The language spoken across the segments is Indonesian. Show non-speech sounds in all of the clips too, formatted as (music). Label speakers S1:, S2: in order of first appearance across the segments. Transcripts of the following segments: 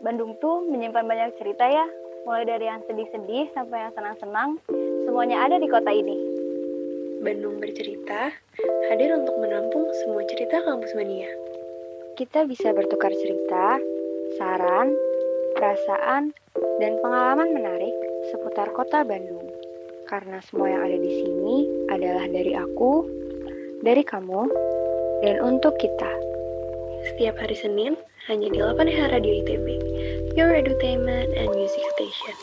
S1: Bandung tuh menyimpan banyak cerita ya, mulai dari yang sedih-sedih sampai yang senang-senang, semuanya ada di kota ini.
S2: Bandung bercerita hadir untuk menampung semua cerita kampus mania.
S3: Kita bisa bertukar cerita, saran, perasaan, dan pengalaman menarik seputar kota Bandung. Karena semua yang ada di sini adalah dari aku, dari kamu, dan untuk kita.
S2: Setiap hari Senin, hanya di 8H Radio ITB, Your Entertainment and Music Station.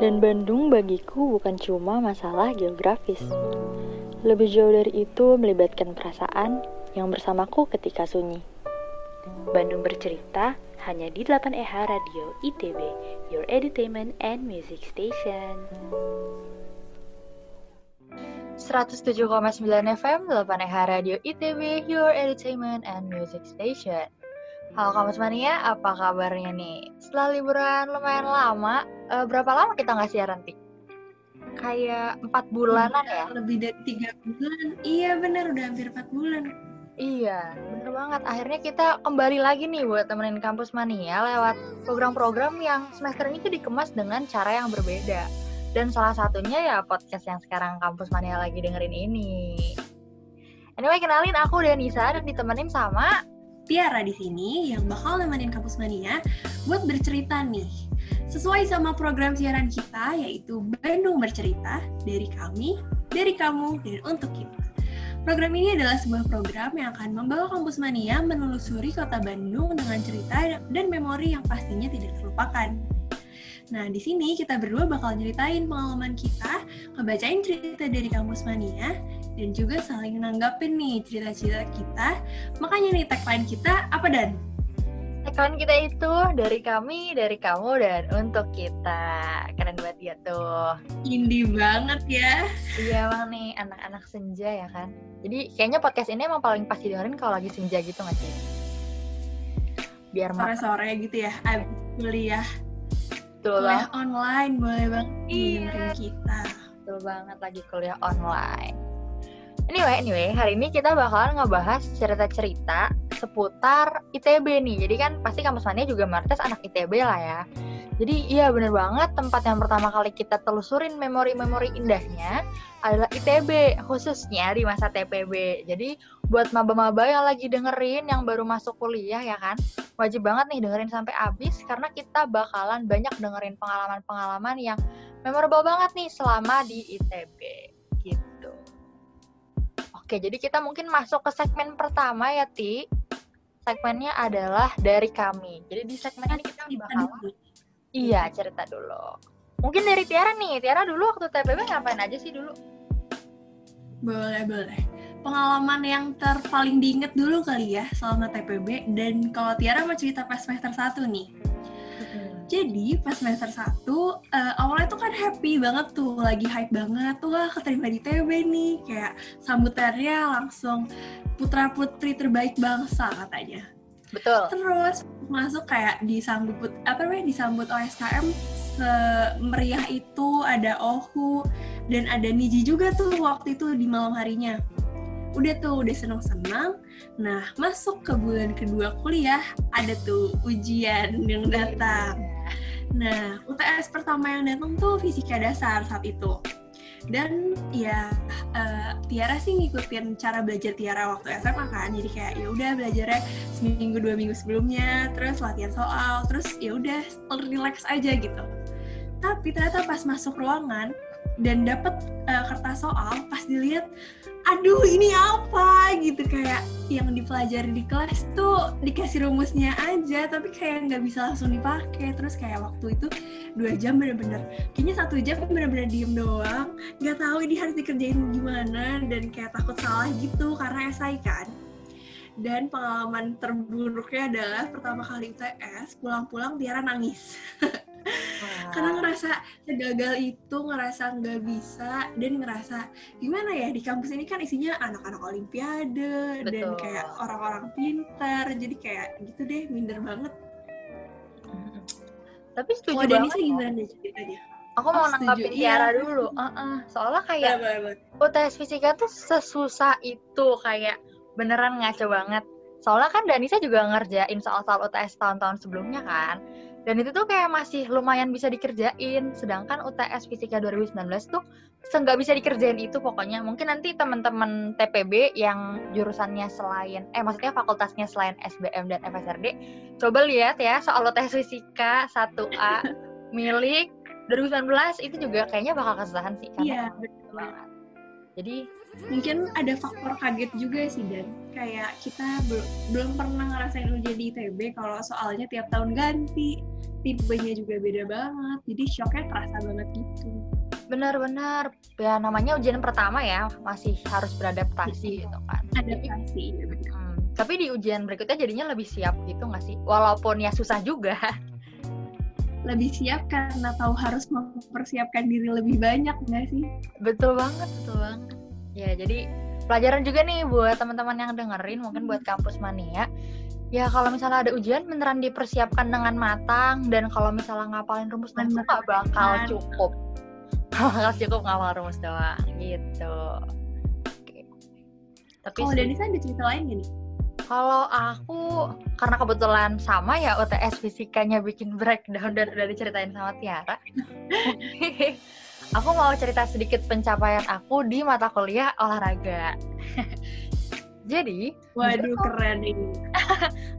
S4: Dan Bandung bagiku bukan cuma masalah geografis. Lebih jauh dari itu melibatkan perasaan yang bersamaku ketika sunyi. Bandung bercerita hanya di 8EH Radio ITB, Your Entertainment and Music Station. 107,9 FM 8EH Radio ITB, Your Entertainment and Music Station. Halo Kamus Mania, apa kabarnya nih? Setelah liburan lumayan lama, uh, berapa lama kita nggak siaran, Tik? Kayak empat bulanan ya?
S2: Lebih dari tiga bulan. Iya bener, udah hampir empat bulan.
S4: Iya, bener banget. Akhirnya kita kembali lagi nih buat temenin Kampus Mania lewat program-program yang semester ini tuh dikemas dengan cara yang berbeda. Dan salah satunya ya podcast yang sekarang Kampus Mania lagi dengerin ini. Anyway, kenalin aku Danisa dan ditemenin sama
S2: Tiara di sini yang bakal nemenin Kampus Mania buat bercerita nih. Sesuai sama program siaran kita yaitu Bandung Bercerita dari kami, dari kamu, dan untuk kita. Program ini adalah sebuah program yang akan membawa Kampus Mania menelusuri kota Bandung dengan cerita dan memori yang pastinya tidak terlupakan. Nah, di sini kita berdua bakal nyeritain pengalaman kita, ngebacain cerita dari Kampus Mania, dan juga saling nanggapin nih cerita-cerita kita. Makanya nih tagline kita apa Dan?
S4: Tagline kita itu dari kami, dari kamu, dan untuk kita. Keren banget ya tuh.
S2: Indie banget ya.
S4: Iya emang nih anak-anak senja ya kan. Jadi kayaknya podcast ini emang paling pasti dengerin kalau lagi senja gitu gak sih?
S2: Biar sore-sore gitu ya, abis kuliah
S4: Betul
S2: kuliah online boleh banget
S4: iya.
S2: kita.
S4: Betul banget lagi kuliah online. Anyway, anyway, hari ini kita bakalan ngebahas cerita-cerita seputar ITB nih. Jadi kan pasti kampus mania juga Martes anak ITB lah ya. Jadi iya bener banget tempat yang pertama kali kita telusurin memori-memori indahnya adalah ITB, khususnya di masa TPB. Jadi buat maba-maba yang lagi dengerin yang baru masuk kuliah ya kan, wajib banget nih dengerin sampai habis karena kita bakalan banyak dengerin pengalaman-pengalaman yang memorable banget nih selama di ITB. Oke, jadi kita mungkin masuk ke segmen pertama ya, Ti. Segmennya adalah dari kami. Jadi di segmen ini kita bakal Iya, cerita dulu. Mungkin dari Tiara nih. Tiara dulu waktu TPB ngapain aja sih dulu?
S2: Boleh, boleh pengalaman yang terpaling diinget dulu kali ya selama TPB dan kalau Tiara mau cerita pas semester 1 nih. Jadi pas semester 1 uh, eh, awalnya tuh kan happy banget tuh, lagi hype banget tuh wah keterima di TB nih, kayak sambutannya langsung putra putri terbaik bangsa katanya.
S4: Betul.
S2: Terus masuk kayak disambut apa namanya disambut OSKM semeriah itu ada Ohu dan ada Niji juga tuh waktu itu di malam harinya udah tuh udah senang-senang nah masuk ke bulan kedua kuliah ada tuh ujian yang datang nah UTS pertama yang datang tuh fisika dasar saat itu. Dan ya uh, Tiara sih ngikutin cara belajar Tiara waktu SMA kan. Jadi kayak ya udah belajarnya seminggu dua minggu sebelumnya terus latihan soal terus ya udah relax aja gitu. Tapi ternyata pas masuk ruangan dan dapat uh, eh, kertas soal pas dilihat aduh ini apa? Gitu kayak yang dipelajari di kelas tuh dikasih rumusnya aja tapi kayak nggak bisa langsung dipakai. Terus kayak waktu itu dua jam bener-bener kayaknya satu jam bener-bener diem doang nggak tahu ini harus dikerjain gimana dan kayak takut salah gitu karena esai kan dan pengalaman terburuknya adalah pertama kali UTS pulang-pulang Tiara nangis (laughs) karena ngerasa gagal itu ngerasa nggak bisa dan ngerasa gimana ya di kampus ini kan isinya anak-anak olimpiade Betul. dan kayak orang-orang pintar jadi kayak gitu deh minder banget
S4: tapi setuju oh, banget
S2: sih gimana ceritanya
S4: Aku mau
S2: Oh, setuju.
S4: nanggapin
S2: Iya.
S4: Tiara dulu. Uh-uh. Soalnya kayak
S2: boleh.
S4: UTS fisika tuh sesusah itu kayak beneran ngaco banget. Soalnya kan Danisa juga ngerjain soal-soal UTS tahun-tahun sebelumnya kan. Dan itu tuh kayak masih lumayan bisa dikerjain. Sedangkan UTS fisika 2019 tuh nggak bisa dikerjain itu pokoknya. Mungkin nanti teman-teman TPB yang jurusannya selain, eh maksudnya fakultasnya selain SBM dan FSRD, coba lihat ya soal UTS fisika 1A (laughs) milik 2019 itu juga kayaknya bakal kesusahan sih.
S2: Iya,
S4: Karena
S2: betul.
S4: banget. Jadi
S2: Mungkin ada faktor kaget juga sih dan kayak kita bel- belum pernah ngerasain ujian di ITB kalau soalnya tiap tahun ganti, tipenya juga beda banget, jadi shocknya terasa banget gitu.
S4: benar-benar ya namanya ujian pertama ya masih harus beradaptasi gitu kan.
S2: Adaptasi, ya benar.
S4: Hmm, tapi di ujian berikutnya jadinya lebih siap gitu nggak sih? Walaupun ya susah juga.
S2: lebih siap karena tahu harus mempersiapkan diri lebih banyak nggak sih?
S4: betul banget, betul banget. Ya jadi pelajaran juga nih buat teman-teman yang dengerin mungkin buat kampus mania. Ya kalau misalnya ada ujian beneran dipersiapkan dengan matang dan kalau misalnya ngapalin rumus doang tuh (laughs) nggak bakal cukup. Nggak bakal cukup ngapal rumus doang gitu. Oke. Tapi
S2: Kalau Danisa ada cerita lain gak nih?
S4: Kalau aku karena kebetulan sama ya UTS fisikanya bikin breakdown dan udah diceritain sama Tiara. (laughs) aku mau cerita sedikit pencapaian aku di mata kuliah olahraga. (laughs) Jadi,
S2: Waduh keren ini.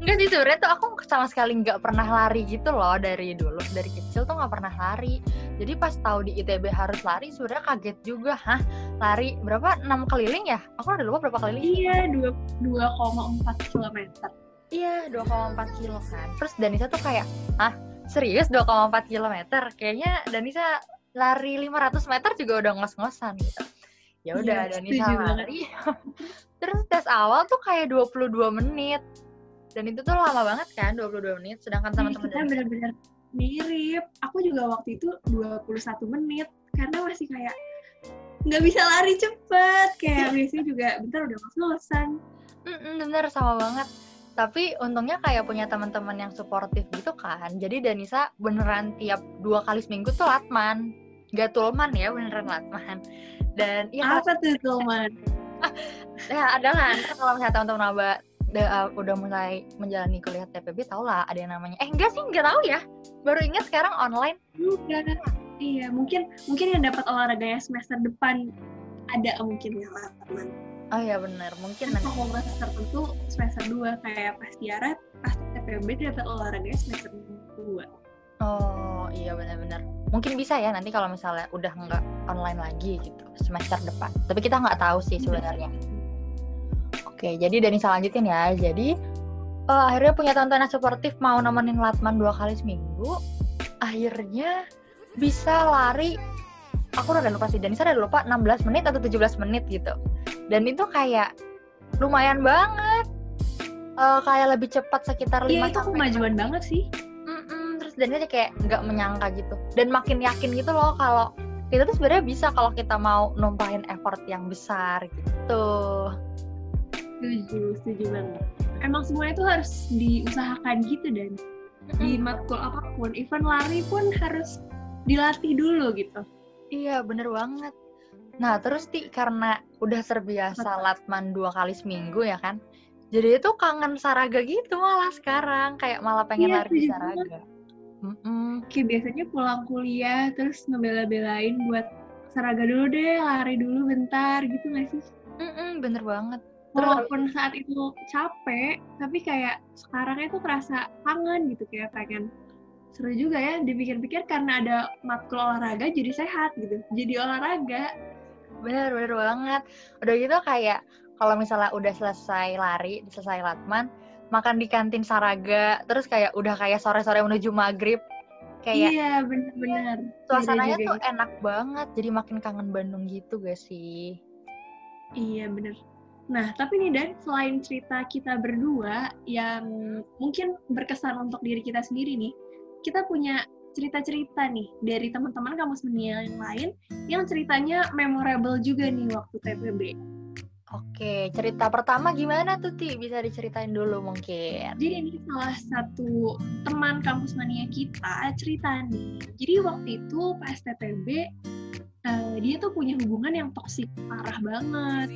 S4: enggak (laughs) sih sebenarnya tuh aku sama sekali nggak pernah lari gitu loh dari dulu, dari kecil tuh nggak pernah lari. Jadi pas tahu di ITB harus lari, sebenarnya kaget juga, hah lari berapa? 6 keliling ya? Aku udah lupa berapa keliling.
S2: Iya, dua- 2,4 kilometer.
S4: Iya, 2,4 kilo kan. Terus Danisa tuh kayak, ah serius 2,4 kilometer? Kayaknya Danisa lari 500 meter juga udah ngos-ngosan gitu. Ya udah,
S2: Iya, setuju banget.
S4: lari. (laughs) Terus tes awal tuh kayak 22 menit. Dan itu tuh lama banget kan, 22 menit. Sedangkan
S2: Iya,
S4: teman-teman
S2: kita benar-benar mirip. Aku juga waktu itu 21 menit karena masih kayak nggak bisa lari cepet. Kayak (laughs) biasanya juga bentar udah ngos-ngosan.
S4: Mm-mm, bener sama banget. Tapi untungnya kayak punya teman-teman yang suportif gitu kan. Jadi Danisa beneran tiap dua kali seminggu tuh latman. Gak tulman ya, beneran latman. Dan iya
S2: Apa tuh, Tulman? (laughs)
S4: ya ada kan Ntar kalau misalnya teman-teman aba uh, udah mulai menjalani kuliah TPB tau lah ada yang namanya eh enggak sih enggak tahu ya baru ingat sekarang online
S2: Juga. Iya, mungkin mungkin yang dapat olahraganya semester depan ada mungkin ya teman.
S4: oh iya bener mungkin
S2: Kan
S4: nanti
S2: fakultas tertentu semester 2 kayak pas Tiara pas TPB dapat olahraganya semester 2.
S4: Oh iya benar-benar. Mungkin bisa ya nanti kalau misalnya udah nggak online lagi gitu semester depan. Tapi kita nggak tahu sih sebenarnya. Oke jadi Danisa lanjutin ya. Jadi eh, akhirnya punya tontonan suportif mau nemenin Latman dua kali seminggu akhirnya bisa lari. Aku udah lupa sih Danisa udah lupa 16 menit atau 17 menit gitu. Dan itu kayak lumayan banget. Eh, kayak lebih cepat sekitar 5
S2: Iya, itu kemajuan banget sih.
S4: Terus dan kayak nggak menyangka gitu. Dan makin yakin gitu loh kalau itu tuh sebenarnya bisa kalau kita mau numpahin effort yang besar gitu.
S2: Setuju, setuju banget. Emang semuanya itu harus diusahakan gitu dan. Di matkul apa pun, even lari pun harus dilatih dulu gitu.
S4: iya bener banget. Nah terus ti karena udah terbiasa latman dua kali seminggu ya kan? Jadi itu kangen saraga gitu malah sekarang kayak malah pengen
S2: Iya,
S4: lari di saraga Mm-mm.
S2: Kayak biasanya pulang kuliah terus ngebela-belain buat saraga dulu deh, lari dulu bentar gitu gak sih?
S4: Mm-mm, bener banget
S2: Walaupun saat itu capek, tapi kayak sekarangnya tuh terasa kangen gitu kayak pengen seru juga ya dipikir-pikir karena ada matkul olahraga jadi sehat gitu jadi olahraga
S4: Bener, bener banget. Udah gitu kayak kalau misalnya udah selesai lari, selesai latman, makan di kantin Saraga, terus kayak udah kayak sore-sore menuju maghrib, kayak
S2: iya bener-bener
S4: suasananya
S2: Beda juga
S4: tuh enak banget, jadi makin kangen Bandung gitu gak sih?
S2: Iya bener. Nah tapi nih Dan, selain cerita kita berdua yang mungkin berkesan untuk diri kita sendiri nih, kita punya cerita-cerita nih dari teman-teman kampus dunia yang lain yang ceritanya memorable juga nih waktu TPB.
S4: Oke, cerita pertama gimana tuh Ti? Bisa diceritain dulu mungkin.
S2: Jadi ini salah satu teman kampus mania kita cerita nih. Jadi waktu itu pas TPB uh, dia tuh punya hubungan yang toksik parah banget.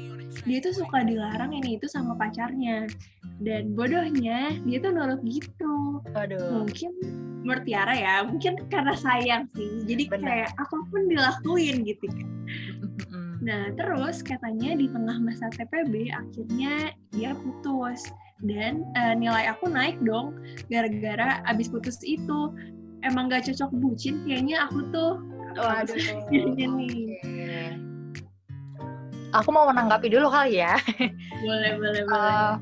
S2: Dia tuh suka dilarang ini itu sama pacarnya. Dan bodohnya dia tuh nurut gitu.
S4: Aduh.
S2: Mungkin menurut Tiara ya, mungkin karena sayang sih. Jadi
S4: Bener.
S2: kayak apa pun dilakuin gitu kan. Nah, terus katanya di tengah masa TPB akhirnya dia putus. Dan eh, nilai aku naik dong gara-gara abis putus itu. Emang gak cocok bucin kayaknya aku tuh.
S4: Waduh. (laughs)
S2: Nih.
S4: Aku mau menanggapi dulu kali ya.
S2: boleh (laughs) boleh boleh.
S4: Eh,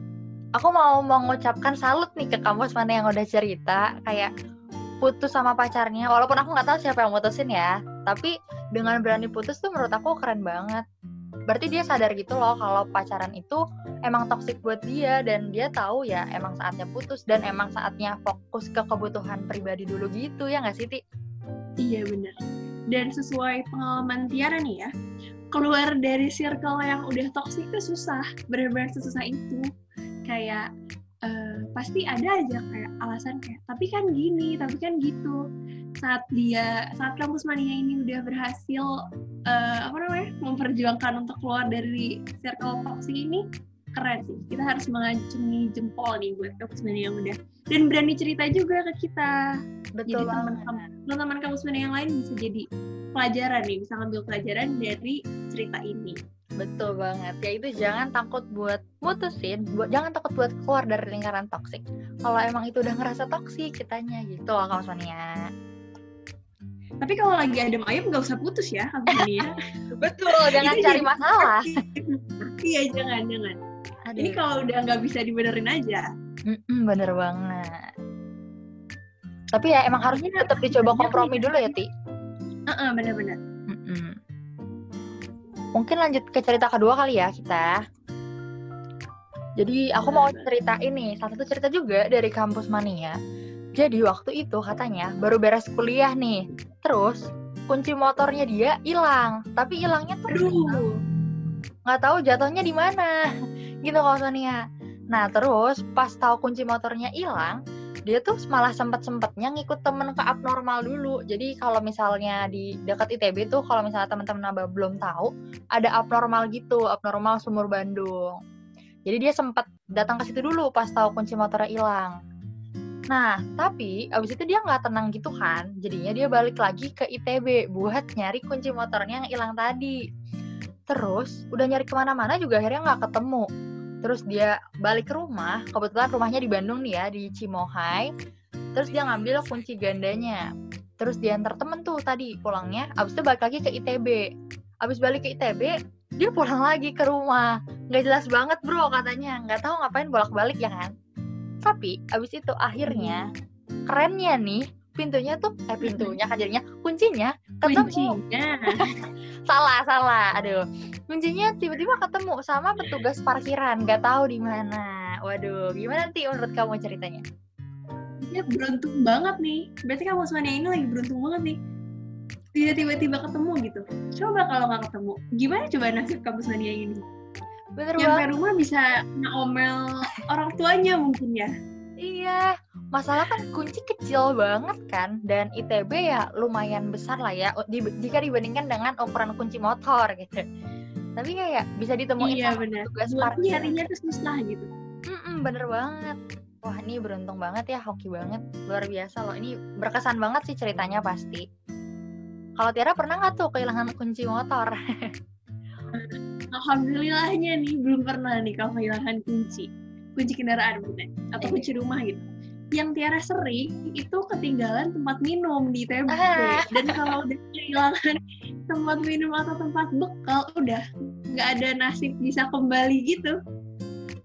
S4: aku mau mengucapkan salut nih ke kampus mana yang udah cerita. Kayak putus sama pacarnya walaupun aku nggak tahu siapa yang mutusin ya tapi dengan berani putus tuh menurut aku keren banget. Berarti dia sadar gitu loh kalau pacaran itu emang toksik buat dia dan dia tahu ya emang saatnya putus dan emang saatnya fokus ke kebutuhan pribadi dulu gitu ya nggak sih Ti?
S2: iya bener. Dan sesuai pengalaman Tiara nih ya keluar dari circle yang udah toksik itu susah benar-benar sesusah itu. Kayak eh, pasti ada aja kayak alasan kayak tapi kan gini tapi kan gitu saat dia saat kampus mania ini udah berhasil eh, apa namanya memperjuangkan untuk keluar dari circle toksik ini keren sih kita harus mengacungi jempol nih buat kampus mania yang udah dan berani cerita juga ke kita
S4: betul
S2: jadi teman-teman kampus mana yang lain bisa jadi pelajaran nih bisa ngambil pelajaran dari cerita ini
S4: Betul banget. Ya itu jangan takut buat mutusin, buat jangan takut buat keluar dari lingkaran toksik. Kalau emang itu udah ngerasa toksik kitanya gitu loh Sonia.
S2: Tapi kalau lagi adem ayam nggak usah putus ya mania (laughs)
S4: Betul, jangan cari masalah. (laughs)
S2: iya jangan jangan
S4: Aduh.
S2: ini kalau udah nggak bisa dibenerin aja
S4: Mm-mm, bener banget. Tapi ya emang harus
S2: Iya,
S4: tetap dicoba kompromi dulu ya, Ti.
S2: Heeh, bener-bener
S4: Mm-mm. Mungkin lanjut ke cerita kedua kali ya kita. Jadi aku mau cerita ini, salah satu cerita juga dari kampus mania. Jadi waktu itu katanya baru beres kuliah nih. Terus kunci motornya dia hilang, tapi hilangnya tuh
S2: aduh.
S4: nggak tahu jatuhnya di mana. (laughs) Gitu kalau Sonia. Nah terus pas tahu kunci motornya hilang dia tuh malah sempet sempetnya ngikut temen ke abnormal dulu. Jadi kalau misalnya di dekat ITB tuh kalau misalnya teman-teman Naba belum tahu ada abnormal gitu abnormal sumur Bandung. Jadi dia sempet datang ke situ dulu pas tahu kunci motornya hilang Nah, tapi abis itu dia nggak tenang gitu kan, jadinya dia balik lagi ke ITB buat nyari kunci motornya yang hilang tadi. Terus udah nyari ke mana-mana juga akhirnya nggak ketemu. Terus dia balik ke rumah, kebetulan rumahnya di Bandung nih ya, di Cimohai. Terus dia ngambil kunci gandanya. Terus dia antar temen tuh tadi pulangnya, abis itu balik lagi ke ITB. Abis balik ke ITB, dia pulang lagi ke rumah. Nggak jelas banget bro katanya, nggak tahu ngapain bolak-balik ya kan. Tapi abis itu akhirnya kerennya nih pintunya tuh eh pintunya kan jadinya kuncinya ketemu.
S2: Kuncinya. (laughs)
S4: Salah salah aduh. Kuncinya tiba-tiba ketemu sama petugas parkiran nggak tahu di mana. Waduh gimana sih menurut kamu ceritanya?
S2: Dia beruntung banget nih. Berarti kampus mania ini lagi beruntung banget nih. Tidak tiba-tiba ketemu gitu. Coba kalau nggak ketemu gimana coba nasib kampus mania ini
S4: bener
S2: nyampe
S4: banget.
S2: rumah bisa ngomel orang tuanya mungkin ya.
S4: Iya masalah kan kunci kecil banget kan dan ITB ya lumayan besar lah ya di- jika dibandingkan dengan ukuran kunci motor gitu. Tapi kayak bisa ditemuin
S2: iya
S4: sama
S2: benar
S4: petugas
S2: buat
S4: parkir.
S2: nyarinya tuh susah gitu.
S4: Mm-mm, bener banget. Wah ini beruntung banget ya hoki banget. Luar biasa loh ini berkesan banget sih ceritanya pasti. Kalau Tiara pernah nggak tuh kehilangan kunci motor (laughs)
S2: alhamdulillahnya nih belum pernah nih kalau kehilangan kunci. Kunci kendaraan bukan atau kunci rumah gitu. Yang Tiara sering itu ketinggalan tempat minum di TB
S4: Ah.
S2: dan kalau udah kehilangan tempat minum atau tempat bekal udah nggak ada nasib bisa kembali gitu.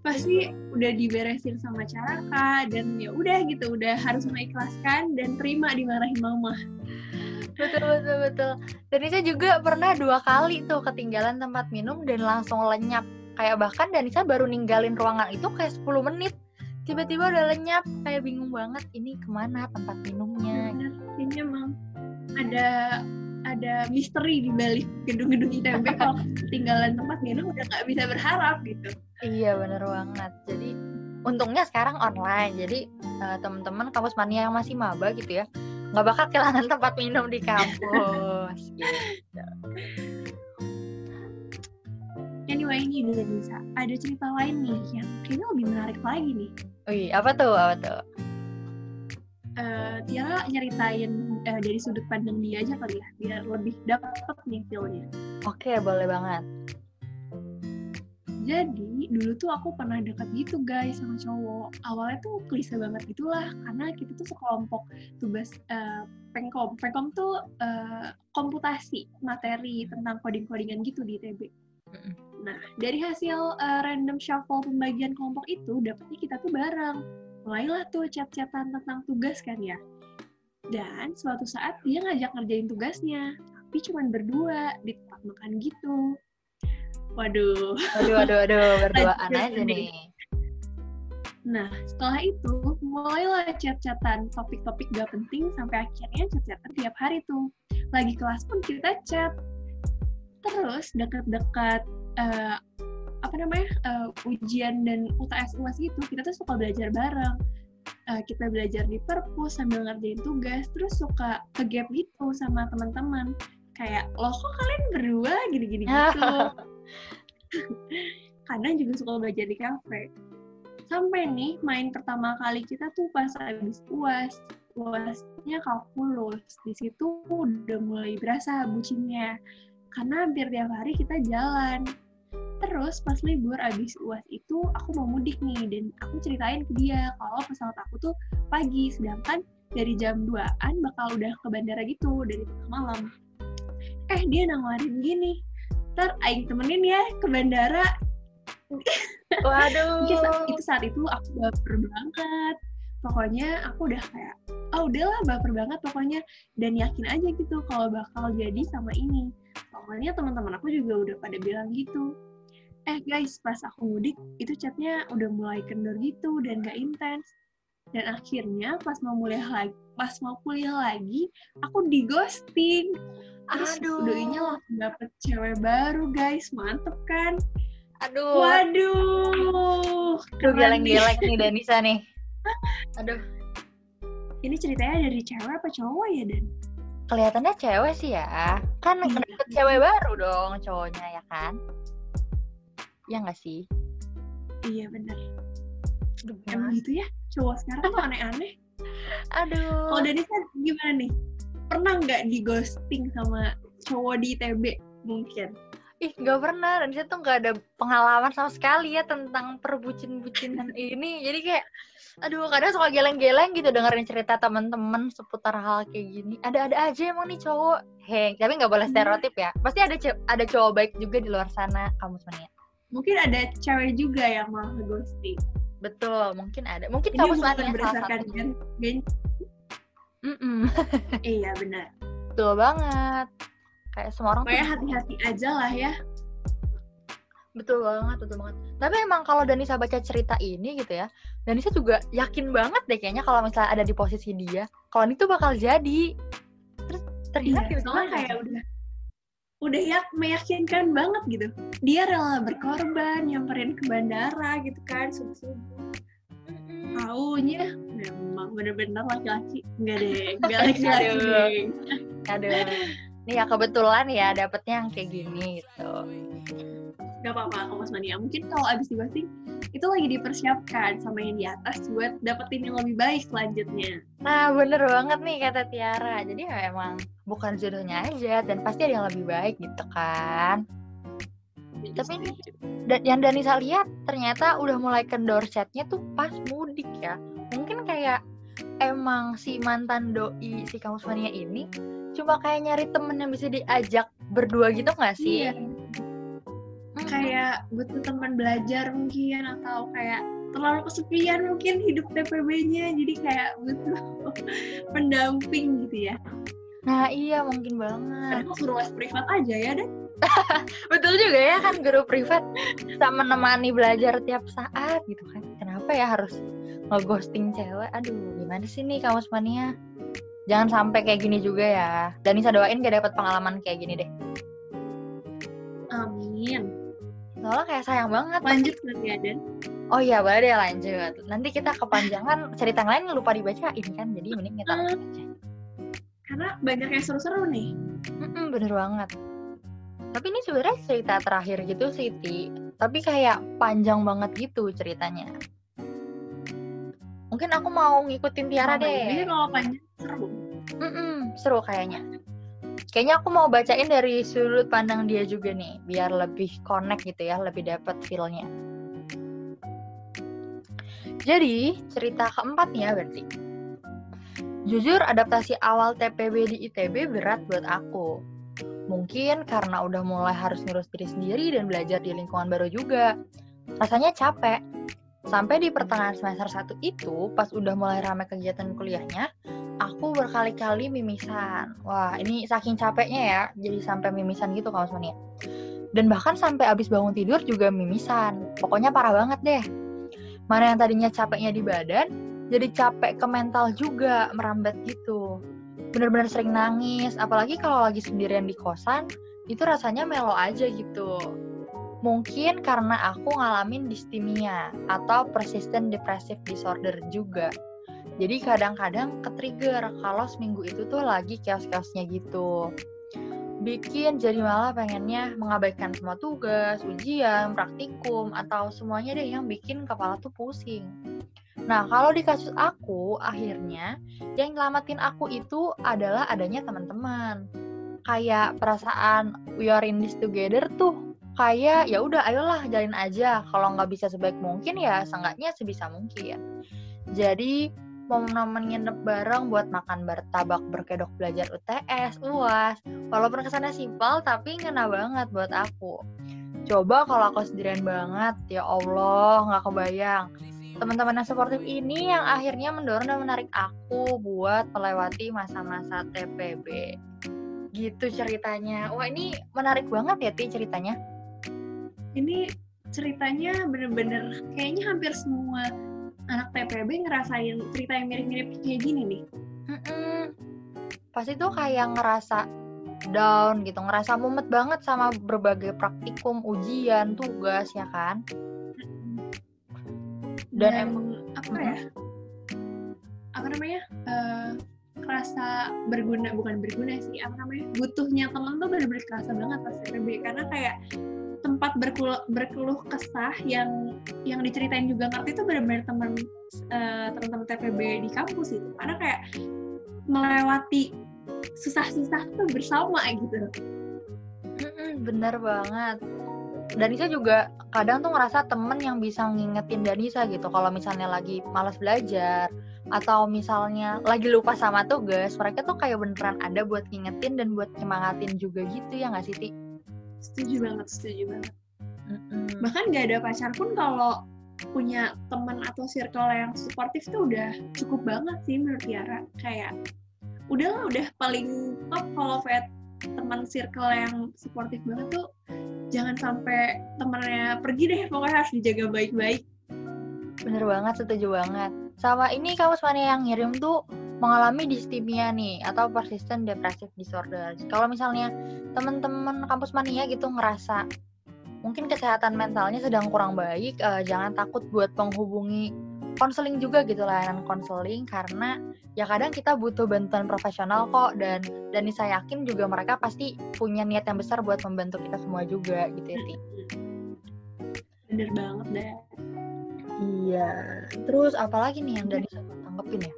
S2: Pasti udah diberesin sama Caraka dan ya udah gitu udah harus mengikhlaskan dan terima dimarahin mama
S4: betul betul betul dan Nisa juga pernah dua kali tuh ketinggalan tempat minum dan langsung lenyap kayak bahkan Danisa baru ninggalin ruangan itu kayak 10 menit tiba-tiba udah lenyap kayak bingung banget ini ke mana tempat minumnya
S2: kayaknya emang ada ada misteri di balik gedung-gedung ITB (laughs) kalau ketinggalan tempat minum udah nggak bisa berharap gitu.
S4: Iya bener banget. Jadi untungnya sekarang online. Jadi uh, teman-teman kampus mania yang masih maba gitu ya, nggak bakal kehilangan tempat minum di kampus. (laughs) gitu.
S2: Anyway ini udah bisa. Ada cerita lain nih yang kayaknya lebih menarik lagi nih.
S4: Wih, apa tuh? Apa tuh?
S2: Uh, Tiara nyeritain uh, dari sudut pandang dia aja kali ya, biar lebih dapet nih feel-nya.
S4: Oke, boleh banget.
S2: Jadi dulu tuh aku pernah deket gitu guys sama cowok. Awalnya tuh klise banget gitulah karena kita tuh sekelompok tugas uh, pengkom. Pengkom tuh uh, komputasi materi tentang coding-codingan gitu di ITB. Nah dari hasil uh, random shuffle pembagian kelompok itu dapetnya kita tuh bareng. Mulailah tuh chat-chatan tentang tugas kan ya. Dan suatu saat dia ngajak ngerjain tugasnya, tapi cuma berdua di tempat makan gitu. Waduh.
S4: Waduh, waduh, waduh, (laughs) berduaan aja nih.
S2: Nah, setelah itu mulailah chat-chatan topik-topik gak penting sampai akhirnya chat-chatan tiap hari tuh. Lagi kelas pun kita chat. Terus dekat-dekat uh, apa namanya uh, ujian dan UTS UAS gitu, kita tuh suka belajar bareng. Uh, kita belajar di perpus sambil ngerjain tugas, terus suka ke gap gitu sama teman-teman. Kayak, loh kok kalian berdua gini-gini gitu. (laughs) kadang juga suka belajar di kafe. Sampai nih main pertama kali kita tuh pas habis uas uasnya kalkulus. Di situ udah mulai berasa bucinnya. Karena hampir tiap hari kita jalan. Terus pas libur abis uas itu aku mau mudik nih. Dan aku ceritain ke dia kalau pesawat aku tuh pagi. Sedangkan dari jam 2an bakal udah ke bandara gitu dari tengah malam. Eh dia nawarin gini ntar aing temenin ya ke bandara
S4: Waduh.
S2: itu saat itu aku baper banget. Pokoknya aku udah kayak, oh udahlah baper banget pokoknya. Dan yakin aja gitu kalau bakal jadi sama ini. Pokoknya teman-teman aku juga udah pada bilang gitu. Eh guys, pas aku mudik, itu chatnya udah mulai kendor gitu dan gak intens. Dan akhirnya pas mau kuliah lagi, pas mau kuliah lagi, aku di ghosting. Terus
S4: Aduh.
S2: doinya langsung dapet cewek baru guys, mantep kan?
S4: Aduh.
S2: Waduh.
S4: Aduh, geleng-geleng nih (laughs) Danisa nih. Aduh.
S2: Ini ceritanya dari cewek apa cowok ya, Dan?
S4: Kelihatannya cewek sih ya. Kan
S2: Iya.
S4: dapet cewek baru dong cowoknya ya kan? Ya nggak sih?
S2: Iya, bener.
S4: Aduh,
S2: Emang gitu ya? Cowok sekarang tuh aneh-aneh.
S4: Aduh.
S2: Kalau Denisa gimana nih? Pernah nggak di ghosting sama cowok di ITB? Mungkin.
S4: Ih, nggak pernah. Dan saya tuh nggak ada pengalaman sama sekali ya tentang perbucin-bucinan (laughs) ini. Jadi kayak, aduh, kadang suka geleng-geleng gitu dengerin cerita teman-teman seputar hal kayak gini. Ada-ada aja emang nih cowok. Hei, tapi nggak boleh
S2: Hmm.
S4: stereotip ya. Pasti ada ada cowok baik juga di luar sana, kamu semuanya.
S2: Mungkin ada cewek juga yang malah ghosting.
S4: Betul, mungkin ada. Mungkin
S2: Ini
S4: kamu
S2: bukan
S4: semuanya salah
S2: berdasarkan gen,
S4: Mm-mm. (laughs)
S2: Iya, benar.
S4: Betul banget. Kayak semua orang
S2: Pokoknya hati-hati aja lah ya.
S4: Betul banget, betul banget. Tapi emang kalau Danisa baca cerita ini gitu ya, Danisa juga yakin banget deh kayaknya kalau misalnya ada di posisi dia, kalau ini tuh bakal jadi. Terus terlihat
S2: Iya,
S4: gitu
S2: kayak udah udah ya meyakinkan banget gitu. Dia rela berkorban, nyamperin ke bandara gitu kan, subuh-subuh.
S4: Mm-mm.
S2: Taunya memang bener-bener laki-laki. Enggak deh, enggak (laughs) laki-laki.
S4: Aduh. Nih ya kebetulan ya dapetnya yang kayak gini gitu.
S2: Gak apa-apa, Mas Mania. Mungkin kalau abis dibasing, itu lagi dipersiapkan sama yang di atas buat dapetin yang lebih baik selanjutnya.
S4: Nah bener banget nih kata Tiara. Jadi ya emang bukan jodohnya aja dan pasti ada yang lebih baik gitu kan. Tapi ini dan yang Danisa lihat ternyata udah mulai kendor chatnya tuh pas mudik ya mungkin kayak emang si mantan doi si kamus mania ini cuma kayak nyari temen yang bisa diajak berdua gitu nggak sih
S2: Iya. Kayak butuh teman belajar mungkin atau kayak terlalu kesepian mungkin hidup TPB-nya jadi kayak butuh (laughs) pendamping gitu ya.
S4: nah iya mungkin banget
S2: suruh les privat aja ya deh. (laughs)
S4: betul juga ya kan guru privat sama menemani belajar tiap saat gitu kan kenapa ya harus ngeghosting cewek aduh gimana sih nih kamus mania Jangan sampai kayak gini juga ya. Dan bisa doain gak dapat pengalaman kayak gini deh.
S2: Amin.
S4: Soalnya kayak sayang banget.
S2: Lanjut nanti Dan.
S4: Oh iya boleh deh lanjut. Nanti kita kepanjangan cerita yang lain lupa dibacain kan. Jadi mending kita aja.
S2: Karena banyak yang seru-seru nih.
S4: Mm-mm, bener banget. Tapi ini sebenarnya cerita terakhir gitu sih, Ti. Tapi kayak panjang banget gitu ceritanya. Mungkin aku mau ngikutin Tiara
S2: ini
S4: deh.
S2: kalau panjang seru.
S4: Mm-mm, seru kayaknya. Kayaknya aku mau bacain dari sudut pandang dia juga nih, biar lebih connect gitu ya, lebih dapet feel-nya. Jadi, cerita keempat ya berarti. Jujur, adaptasi awal TPB di ITB berat buat aku. Mungkin karena udah mulai harus ngurus diri sendiri dan belajar di lingkungan baru juga. Rasanya capek. Sampai di pertengahan semester 1 itu, pas udah mulai ramai kegiatan kuliahnya, aku berkali-kali mimisan. Wah, ini saking capeknya ya, jadi sampai mimisan gitu kalau Mania. Dan bahkan sampai abis bangun tidur juga mimisan. Pokoknya parah banget deh. Mana yang tadinya capeknya di badan, jadi capek ke mental juga, merambat gitu. Bener-bener sering nangis, apalagi kalau lagi sendirian di kosan, itu rasanya melo aja gitu. Mungkin karena aku ngalamin distimia atau persistent depressive disorder juga. Jadi kadang-kadang ke-trigger kalau seminggu itu tuh lagi chaos-chaosnya gitu. Bikin jadi malah pengennya mengabaikan semua tugas, ujian, praktikum, atau semuanya deh yang bikin kepala tuh pusing. Nah, kalau di kasus aku, akhirnya yang nyelamatin aku itu adalah adanya teman-teman. Kayak perasaan we are in this together tuh kayak ya udah ayolah jalin aja kalau nggak bisa sebaik mungkin ya seenggaknya sebisa mungkin jadi momen-momen nginep bareng buat makan bertabak berkedok belajar UTS uas walaupun kesannya simpel tapi ngena banget buat aku. Coba kalau aku sendirian banget ya Allah nggak kebayang. Teman-teman yang suportif ini yang akhirnya mendorong dan menarik aku buat melewati masa-masa TPB gitu ceritanya. Wah ini menarik banget ya Ti ceritanya.
S2: Ini ceritanya bener-bener kayaknya hampir semua anak TPB ngerasain cerita yang mirip-mirip kayak gini nih.
S4: Mm-mm. Pasti tuh kayak ngerasa down gitu, ngerasa mumet banget sama berbagai praktikum, ujian, tugas ya kan. Dan
S2: emang apa ya? Apa namanya? Eh kerasa berguna bukan berguna sih apa namanya butuhnya temen tuh bener-bener kerasa banget pas TPB karena kayak tempat berkeluh, berkeluh kesah yang yang diceritain juga ngerti itu benar-benar teman eh, teman-teman TPB di kampus itu karena kayak melewati susah-susah tuh bersama gitu
S4: bener banget. Danisa juga kadang tuh ngerasa temen yang bisa ngingetin Danisa gitu kalau misalnya lagi malas belajar atau misalnya lagi lupa sama tugas, mereka tuh kayak beneran ada buat ngingetin dan buat nyemangatin juga gitu ya nggak sih Ti?
S2: Setuju banget setuju banget
S4: Mm-mm.
S2: bahkan gak ada pacar pun kalau punya teman atau circle yang suportif tuh udah cukup banget sih menurut Tiara kayak udahlah udah paling top kalau punya teman circle yang suportif banget tuh jangan sampai temennya pergi deh pokoknya harus dijaga baik-baik
S4: Bener banget, setuju banget. Sama ini kamu semuanya yang ngirim tuh mengalami distimia nih atau persistent depressive disorder. Kalau misalnya teman-teman kampus mania gitu ngerasa mungkin kesehatan mentalnya sedang kurang baik, eh, jangan takut buat menghubungi konseling juga gitu layanan konseling karena ya kadang kita butuh bantuan profesional kok dan dan saya yakin juga mereka pasti punya niat yang besar buat membantu kita semua juga gitu ya
S2: bener banget deh
S4: Iya. Terus apalagi nih yang dari tanggepin ya?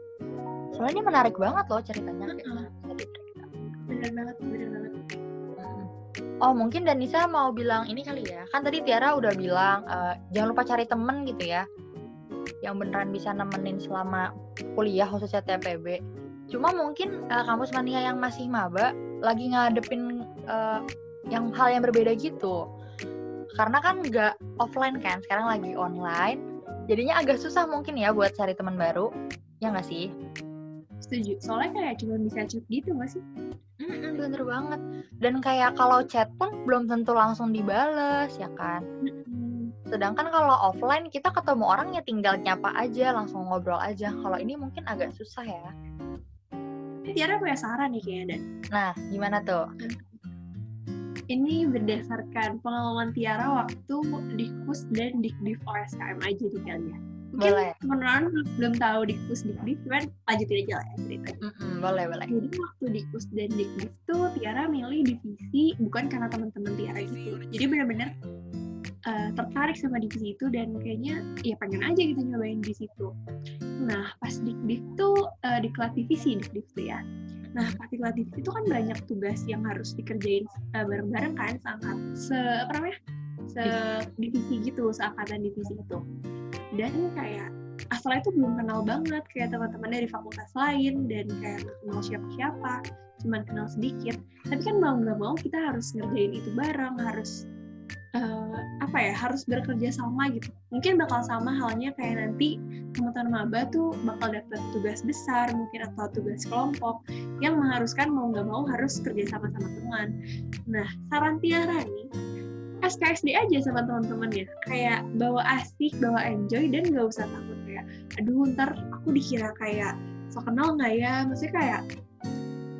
S4: Soalnya ini menarik banget loh ceritanya.
S2: Heeh.
S4: bisa dicerita.
S2: bener banget bener banget.
S4: Oh mungkin Danisa mau bilang ini kali ya. Kan tadi Tiara udah bilang eh, jangan lupa cari temen gitu ya. Yang beneran bisa nemenin selama kuliah khususnya TPB. Cuma mungkin eh, kampus mania yang masih maba lagi ngadepin eh, yang hal yang berbeda gitu. Karena kan nggak offline kan, sekarang lagi online. Jadinya agak susah mungkin ya buat cari teman baru. Ya nggak sih?
S2: Setuju soalnya kayak cuma bisa chat gitu gak sih
S4: Mm-mm, bener banget. Dan kayak kalau chat pun belum tentu langsung dibales ya kan. Sedangkan kalau offline kita ketemu orang ya tinggal nyapa aja, langsung ngobrol aja. Kalau ini mungkin agak susah ya.
S2: Tiara punya saran nih kayaknya dan
S4: Nah, gimana tuh?
S2: ini berdasarkan pengalaman Tiara waktu di KUS dan di Div OSKM aja nih kali ya. Mungkin
S4: Boleh.
S2: teman-teman belum tahu di KUS di Div, cuman lanjutin aja lah ya ceritanya.
S4: Mm-mm, boleh, boleh.
S2: Jadi waktu di KUS dan di Div tuh Tiara milih divisi bukan karena teman-teman Tiara gitu. Jadi benar-benar eh, tertarik sama divisi itu dan kayaknya ya pengen aja gitu nyobain di situ. Nah pas di Div tuh eh, diklat divisi di Div tuh ya. Nah, pas diklat divisi itu kan banyak tugas yang harus dikerjain eh, bareng-bareng kan, seangkat, se apa namanya, divisi gitu, seangkatan divisi itu. Dan kayak asalnya itu belum kenal banget kayak teman-teman dari fakultas lain dan kayak kenal siapa-siapa, cuman kenal sedikit. Tapi kan mau nggak mau kita harus ngerjain itu bareng, harus eh, apa ya, harus bekerja sama gitu. Mungkin bakal sama halnya kayak nanti teman-teman maba tuh bakal dapat tugas besar mungkin atau tugas kelompok yang mengharuskan mau nggak mau harus kerja sama sama teman. Nah, saran Tiara nih, SKSD aja sama teman-temannya. Kayak bawa asik, bawa enjoy, dan nggak usah takut kayak, aduh ntar aku dikira kayak so kenal nggak ya? Maksudnya kayak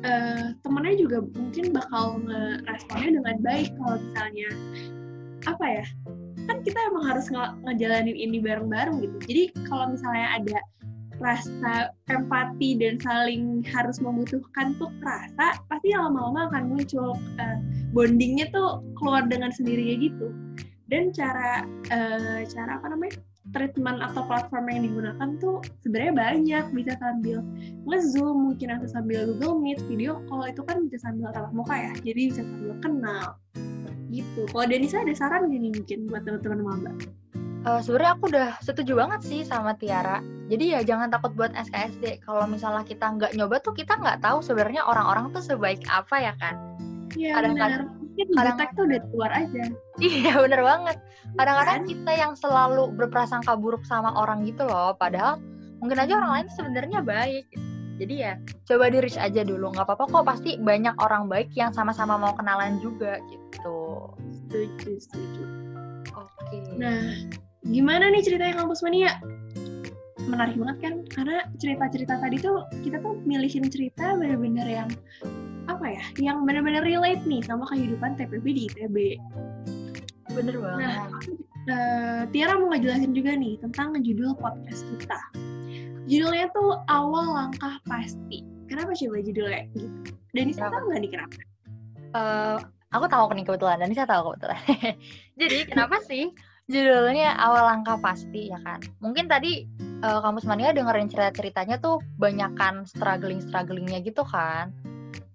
S2: eh temennya juga mungkin bakal ngeresponnya dengan baik kalau misalnya apa ya kan kita emang harus nge- ngejalanin ini bareng-bareng gitu jadi kalau misalnya ada rasa empati dan saling harus membutuhkan tuh rasa pasti lama-lama akan muncul eh, bondingnya tuh keluar dengan sendirinya gitu. Dan cara eh, cara apa namanya treatment atau platform yang digunakan tuh sebenarnya banyak bisa sambil nge-zoom mungkin atau sambil Google Meet video call itu kan bisa sambil tatap muka ya jadi bisa sambil kenal gitu. Kalau Denisa ada saran gak nih mungkin buat teman-teman maba
S4: Eh, Sebenarnya aku udah setuju banget sih sama Tiara. Jadi ya jangan takut buat SKSD. Kalau misalnya kita nggak nyoba tuh kita nggak tahu sebenarnya orang-orang tuh sebaik apa ya kan.
S2: Iya
S4: Kadang-kadang-
S2: benar.
S4: Kadang-
S2: detek tuh udah keluar aja.
S4: Iya (laughs) bener banget. Kadang-kadang
S2: Kan?
S4: kita yang selalu berprasangka buruk sama orang gitu loh. Padahal mungkin aja orang lain sebenarnya baik. Jadi ya coba di reach aja dulu. Nggak apa-apa kok pasti banyak orang baik yang sama-sama mau kenalan juga gitu.
S2: Setuju, setuju.
S4: Oke.
S2: Nah, gimana nih ceritanya kampus mania? Menarik banget kan? Karena cerita-cerita tadi tuh kita tuh milihin cerita bener-bener yang apa ya? Yang bener-bener relate nih sama kehidupan TPB di ITB.
S4: bener banget.
S2: Nah, eh, Tiara mau ngejelasin juga nih tentang judul podcast kita. Judulnya tuh Awal Langkah Pasti. Kenapa coba judulnya gitu? Denisa
S4: Kenapa?
S2: tahu nggak nih kenapa?
S4: Eh, aku tahu nih kebetulan dan saya tahu kebetulan. (laughs) Jadi kenapa sih judulnya awal langkah pasti ya kan? Mungkin tadi eh, kampus mania dengerin cerita-ceritanya tuh banyakan struggling-strugglingnya gitu kan?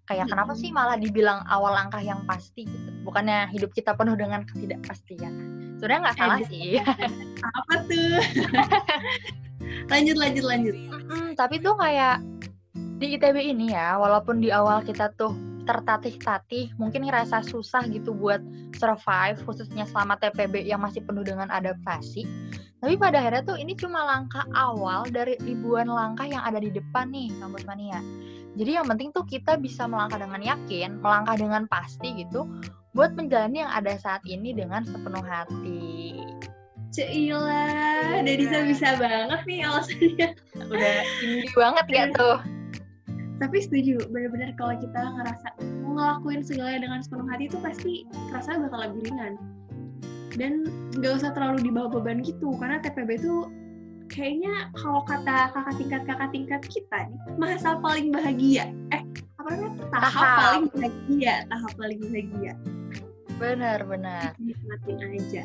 S4: Kayak kenapa sih malah dibilang awal langkah yang pasti gitu? Bukannya hidup kita penuh dengan ketidakpastian? Sebenarnya nggak salah
S2: Eh,
S4: sih. (laughs)
S2: Apa tuh? (laughs) lanjut, lanjut, lanjut.
S4: Mm, tapi tuh kayak di ITB ini ya, walaupun di awal kita tuh tertatih-tatih, mungkin ngerasa susah gitu buat survive, khususnya selama TPB yang masih penuh dengan adaptasi. Tapi pada akhirnya tuh ini cuma langkah awal dari ribuan langkah yang ada di depan nih, kampus mania. Jadi yang penting tuh kita bisa melangkah dengan yakin, melangkah dengan pasti gitu, buat menjalani yang ada saat ini dengan sepenuh hati.
S2: Ceila, Denisa bisa banget nih alasannya.
S4: Udah indie banget gak tuh?
S2: Tapi setuju, bener-bener kalau kita ngerasa ngelakuin segalanya dengan sepenuh hati itu pasti rasanya bakal lebih ringan. Dan nggak usah terlalu dibawa beban gitu, karena TPB itu kayaknya kalau kata kakak tingkat kakak tingkat kita nih, masa paling bahagia. Eh, apa namanya? Tahap,
S4: Tahap.
S2: paling bahagia, tahap paling bahagia.
S4: Bener, bener.
S2: Nikmatin aja.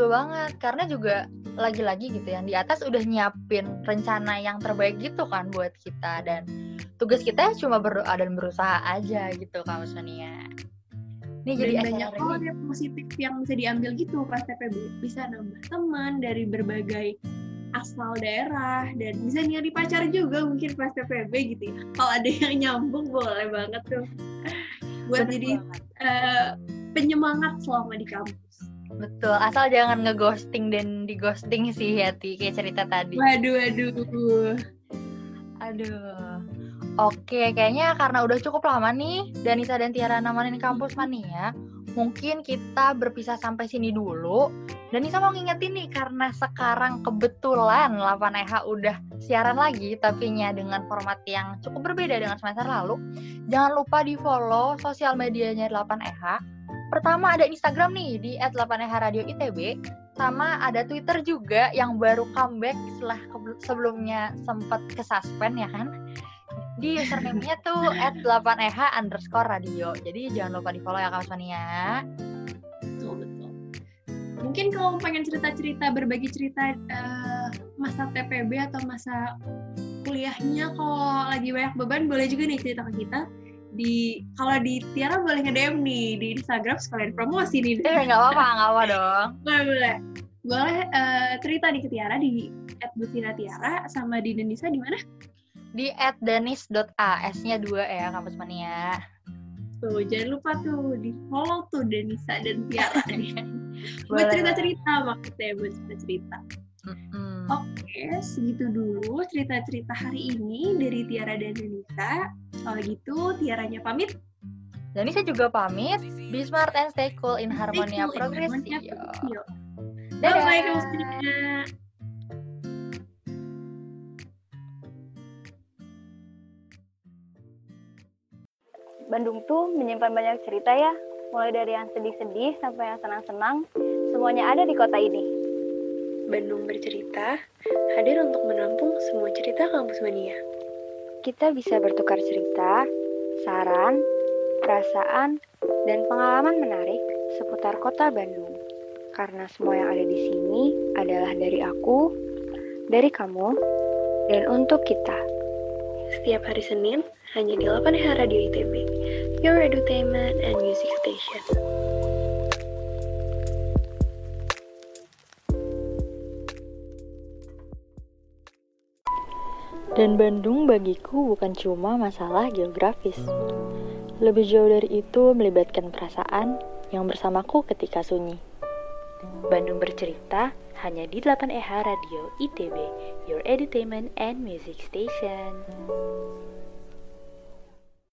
S4: Betul banget, karena juga lagi-lagi gitu yang di atas udah nyiapin rencana yang terbaik gitu kan buat kita dan tugas kita cuma berdoa dan berusaha aja gitu Kak Sonia. Ini jadi
S2: banyak hal yang positif yang bisa diambil gitu pas TPB. Bisa nambah teman dari berbagai asal daerah dan bisa nyari pacar juga mungkin pas TPB gitu ya. Kalau ada yang nyambung boleh banget tuh. Buat
S4: Bener
S2: jadi eh, penyemangat selama di kampus.
S4: Betul, asal jangan ngeghosting dan dighosting sih Yati kayak cerita tadi.
S2: Waduh, waduh.
S4: Aduh. Oke, kayaknya karena udah cukup lama nih Danisa dan Tiara nemenin kampus mania, mungkin kita berpisah sampai sini dulu. Dan Nisa mau ngingetin nih karena sekarang kebetulan 8EH udah siaran lagi tapi nya dengan format yang cukup berbeda dengan semester lalu. Jangan lupa di follow sosial medianya 8EH. Pertama ada Instagram nih di @8EH Radio ITB sama ada Twitter juga yang baru comeback setelah sebelumnya sempat ke suspend ya kan. Di username-nya tuh (laughs) @8EH underscore radio. Jadi jangan lupa di follow ya kawan Mania
S2: mungkin kalau pengen cerita-cerita berbagi cerita uh, masa TPB atau masa kuliahnya kalau lagi banyak beban boleh juga nih cerita ke kita di kalau di Tiara boleh nge-DM nih di Instagram sekalian promosi nih.
S4: Eh nggak apa-apa nggak apa dong.
S2: Boleh boleh. Boleh uh, cerita di Tiara di @butina_tiara sama di Denisa di mana?
S4: Di @denis.a s-nya dua ya kampus mania.
S2: Tuh jangan lupa tuh di follow tuh Denisa dan Tiara nih. (laughs) buat cerita-cerita maksudnya buat cerita-cerita. Mm-hmm. Oke, segitu dulu cerita-cerita hari ini dari Tiara dan Denisa. Kalau gitu, Tiaranya pamit.
S4: Dan saya juga pamit. Be smart and stay cool in Harmonia cool Progresio.
S2: Dadah. Bye-bye semuanya.
S1: Bandung tuh menyimpan banyak cerita ya, mulai dari yang sedih-sedih sampai yang senang-senang, semuanya ada di kota ini.
S2: Bandung bercerita, hadir untuk menampung semua cerita kampus mania.
S3: Kita bisa bertukar cerita, saran, perasaan, dan pengalaman menarik seputar kota Bandung. Karena semua yang ada di sini adalah dari aku, dari kamu, dan untuk kita.
S2: Setiap hari Senin, hanya di 8 Radio ITB your entertainment and music station.
S3: Dan Bandung bagiku bukan cuma masalah geografis. Lebih jauh dari itu melibatkan perasaan yang bersamaku ketika sunyi. Bandung bercerita hanya di 8EH Radio ITB, Your Entertainment and Music Station.